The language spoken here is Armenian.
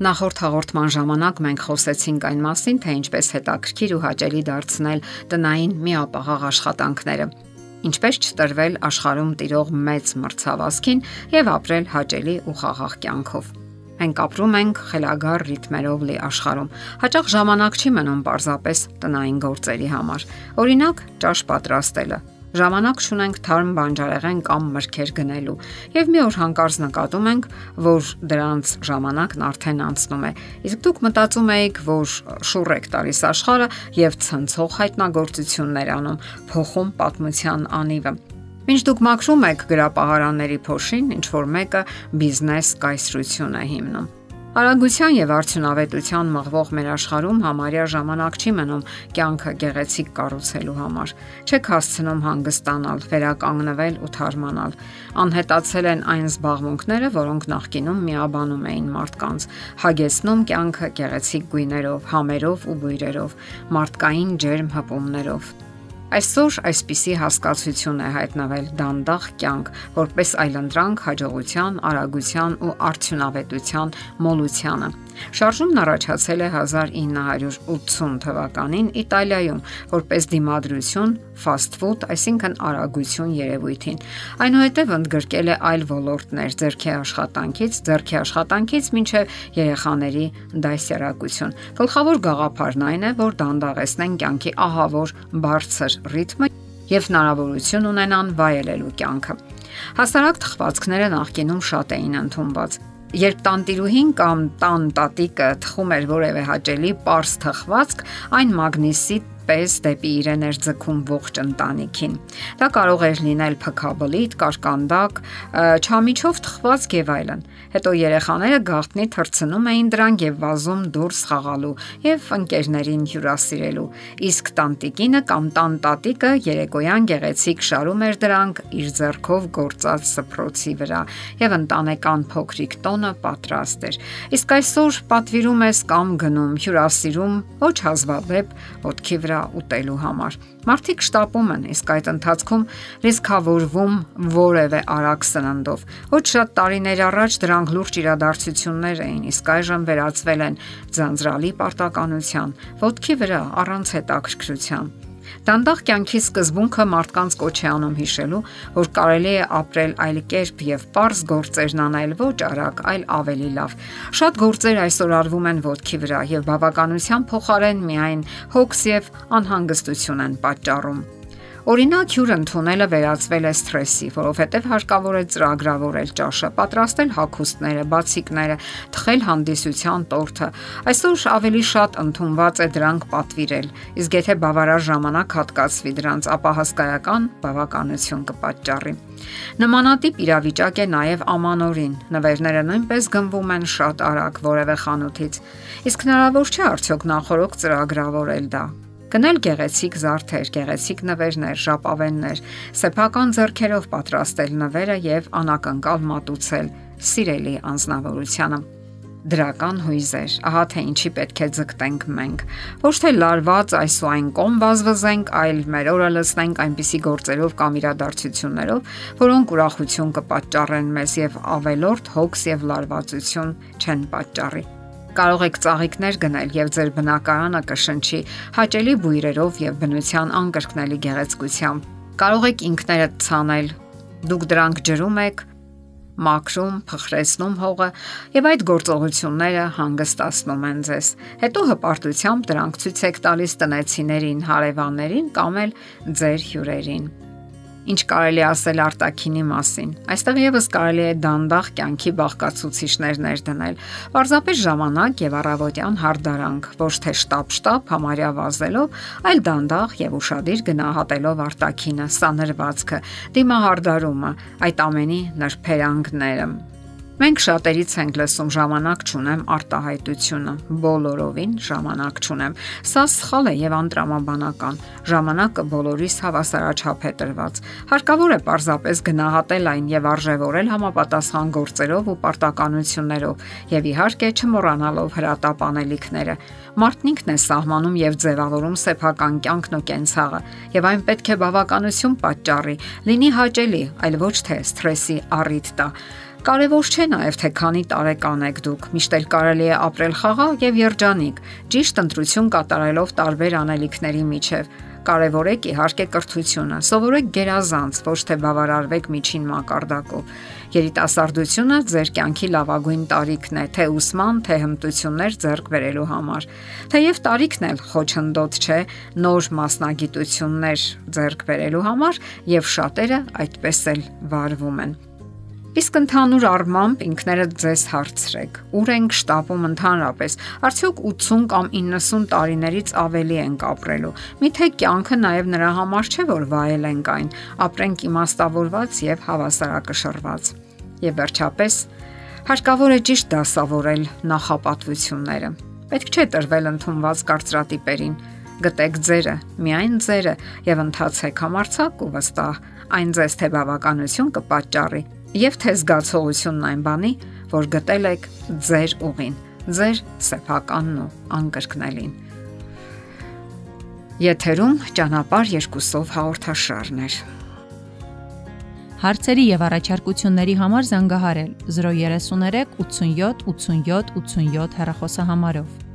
Նախորդ հաղորդման ժամանակ մենք խոսեցինք այն մասին, թե ինչպես հետաքրքիր ու հաճելի դարձնել տնային միապաղաղ աշխատանքները, ինչպես չտրվել աշխարհում տիրող մեծ մրցավազքին եւ ապրել հաճելի ու խաղաղ կյանքով։ Մենք ապրում ենք խելագար ռիթմերով լի աշխարհում։ Հաճախ ժամանակ չի մնում պարզապես տնային գործերի համար։ Օրինակ, ճաշ պատրաստելը, Ժամանակ չունենք թարմ բանջարեղեն կամ մրգեր գնելու, եւ մի օր հանկարծ նկատում ենք, որ դրանց ժամանակն արդեն անցնում է։ Իսկ դուք մտածում եք, որ շուռ եք տալիս աշխարհը եւ ցնցող հայտնագործություններ անում, փոխում պատմության անիվը։ Մինչ դուք մաքրում եք գրապահարանների փոշին, ինչ որ մեկը բիզնես կայսրություն է հիմնում։ Արագության եւ արդյունավետության մղվող մեր աշխարհում համարյա ժամանակ չի մնում կյանքը գեղեցիկ կառուցելու համար։ Չեք հասցնում հանգստանալ, վերականգնվել ու թարմանալ։ Անհետացել են այն զբաղմունքները, որոնք նախկինում միաբանում էին մարդկանց, հագեցնում կյանքը գեղեցիկ գույներով, համերով ու բույրերով, մարդկային ջերմ հպումներով։ Այսօր այսպիսի հասկացություն է հայտնվել դանդաղ կյանք, որպես այլընտրանք հաջողության, արագության ու արդյունավետության մոլությանը։ Շարժումն առաջացել է 1980 թվականին Իտալիայում որպես դիմադրություն fast food, այսինքն արագություն երևույթին։ Այնուհետև ընդգրկել է այլ ոլորտներ՝ ձերքի աշխատանքից, ձերքի աշխատանքից մինչև երեխաների դասերակցություն։ Գլխավոր գաղափարն այն է, որ դանդաղեցնեն կյանքի ահավոր բարձր ռիթմը եւ հնարավորություն ունենան վայելելու կյանքը։ Հասարակ թխվածքները նախկինում շատ էին ընդունված Երբ տանտիրուհին կամ տան տատիկը թխում էր որևէ հաճելի པարս թխվածք, այն մագնիսիտ պես դեպի իրեն էր ձգում ողջ ընտանիքին։ Դա կարող էր լինել փքաբլիթ, կարկանդակ, չամիչով թխված եւ այլն։ Հետո երեխաները գաղտնի թրցնում էին դրանք եւ վազում դուրս խաղալու եւ ընկերներին հյուրասիրելու։ Իսկ տանտիկինը կամ տան տատիկը երեկոյան գեղեցիկ շարում էր դրանք իր ձեռքով գործած սփռոցի վրա եւ ընտանեկան փոքրիկ տոնը պատրաստ էր։ Իսկ այսօր պատվիրում ես կամ գնում հյուրասիրում ոչ հազվադեպ ոտքի վրա ուտելու համար։ Մարդիկ շտապում են, իսկ այդ ընթացքում ռիսկավորվում որևէ արագ սննդով։ Ոչ շատ տարիներ առաջ դրանք լուրջ իրադարձություններ էին, իսկ այժմ վերածվել են ձանձրալի պարտականության, ոտքի վրա առանց հետաքրքրության։ Դանդաղ կյանքի սկզբունքը մարդկանց կոչ է անում հիշելու, որ կարելի է ապրել այլ կերպ եւ པարզ գործերն անել ոչ արագ, այլ ավելի լավ։ Շատ գործեր այսօր արվում են ոտքի վրա եւ բավականության փոխարեն միայն հոգս եւ անհանգստություն են պատճառում։ Օրինակ հյուր ընդունելը վերածվել է սթրեսի, որովհետև հարկավոր է ծրագրավորել ճաշը, պատրաստել հագուստները, բացիկները, թխել հանդիսության տորթը։ Այսօր ավելի շատ ընդունված է դրանք պատվիրել, իսկ եթե բավարար ժամանակ հատկացվի դրանց, ապա հսկայական բավականություն կպատճառի։ Նմանատիպ իրավիճակ է նաև ամանորին։ Նվերները նույնպես գնվում են շատ արագ որևէ խանութից։ Իսկ հնարավոր չէ արդյոք նախորոք ծրագրավորել դա։ Գնել գեղեցիկ զարդեր, գեղեցիկ նվերներ, ժապավեններ, սեփական ձեռքերով պատրաստել նվերը եւ անակնկալ մատուցել սիրելի անznավորությանը դրական հույզեր։ Ահա թե ինչի պետք է ձգտենք մենք։ Ոչ թե լարված այս ու այն կոմ բազվզենք, այլ մեր օրը լցնենք այնպիսի գործերով կամ իրադարձություններով, որոնք ուրախություն կպատճառեն մեզ եւ ավելորդ հոգս եւ լարվածություն չեն պատճառի։ Կարող եք ծաղիկներ գնել եւ ձեր բնակարանը կշնչի հաճելի բույրերով եւ բնության անկրկնելի գեղեցկությամբ։ Կարող եք ինքներդ ցանել։ Դուք դրանք ջրում եք, մաքրում, փխրեցնում հողը եւ այդ գործողությունները հանգստացնում են ձեզ։ Հետո հպարտությամբ դրանք ցույց եք տալիս տնեցիներին, հարևաններին կամ էլ ձեր հյուրերին Ինչ կարելի ասել արտակինի մասին։ Այստեղ եւս կարելի է դանդաղ կյանքի բաղկացուցիչներ ներդնել։ Պարզապես ժամանակ եւ առավոտյան հարդարանք, ոչ թե շտապ-շտապ համարյա վազելով, այլ դանդաղ եւ ուրشادիր գնահատելով արտակինը, սանրվածքը, դիմահարդարումը, այդ ամենի նրբերանգները։ Մենք շատերից ենք լսում ժամանակ չունեմ արտահայտությունը, բոլորովին ժամանակ չունեմ։ Սա սխալ է եւ անտրամաբանական։ Ժամանակը բոլորիս հավասարաչափ է տրված։ Հարկավոր է պարզապես գնահատել այն եւ արժևորել համապատասխան գործերով ու պարտականություններով եւ իհարկե չմոռանալով հրատապանելիքները։ Մարդն ինքն է սահմանում եւ ձևավորում սեփական կյանքն ու կենցաղը, եւ այն պետք է բավականություն պատճառի, լինի հաճելի, այլ ոչ թե սթրեսի առիթ տա։ Կարևոր չէ նաև թե քանի տարեկան եք դուք, միշտ էլ կարելի է ապրել խաղաղ եւ երջանիկ, ճիշտ ընտրություն կատարելով տարբեր անելիքների միջև Կարևորեք իհարկե կրթությունը, սովորեք գերազանց, ոչ թե բավարարվեք միջին մակարդակով։ Երիտասարդությունը ձեր կյանքի լավագույն տարիքն է, թե ուսման, թե հմտություններ ձեռք բերելու համար։ Թեև տարիքն էլ խոչընդոտ չէ նոր մասնագիտություններ ձեռք բերելու համար, եւ շատերը այդպես էլ վարվում են։ Իսկ ընդհանուր առմամբ ինքներդ ձեզ հարցրեք. ուր ենք շտապում ընդհանրապես։ Արդյոք 80 կամ 90 տարիներից ավելի ենք ապրելու։ Միթե կյանքը նաև նրա համար չէ, որ վայել ենք այն, ապրենք իմաստավորված եւ հավասարակշռված։ Եվ վերջապես հարկավոր է ճիշտ դասավորել նախապատվությունները։ Պետք չէ տրվել ընդունված կարծրատիպերին գտեք ձերը, միայն ձերը եւ ընթացեք համարցակ ու վստահ այն ձեզ թե բավականություն կպատճառի եւ թե զգացողությունն այն բանի, որ գտել եք ձեր ուղին, ձեր սեփականն ու անկրկնելին։ Եթերում ճանապար երկուսով հաղորդաշարն է։ Հարցերի եւ առաջարկությունների համար զանգահարել 033 87 87 87 հեռախոսահամարով։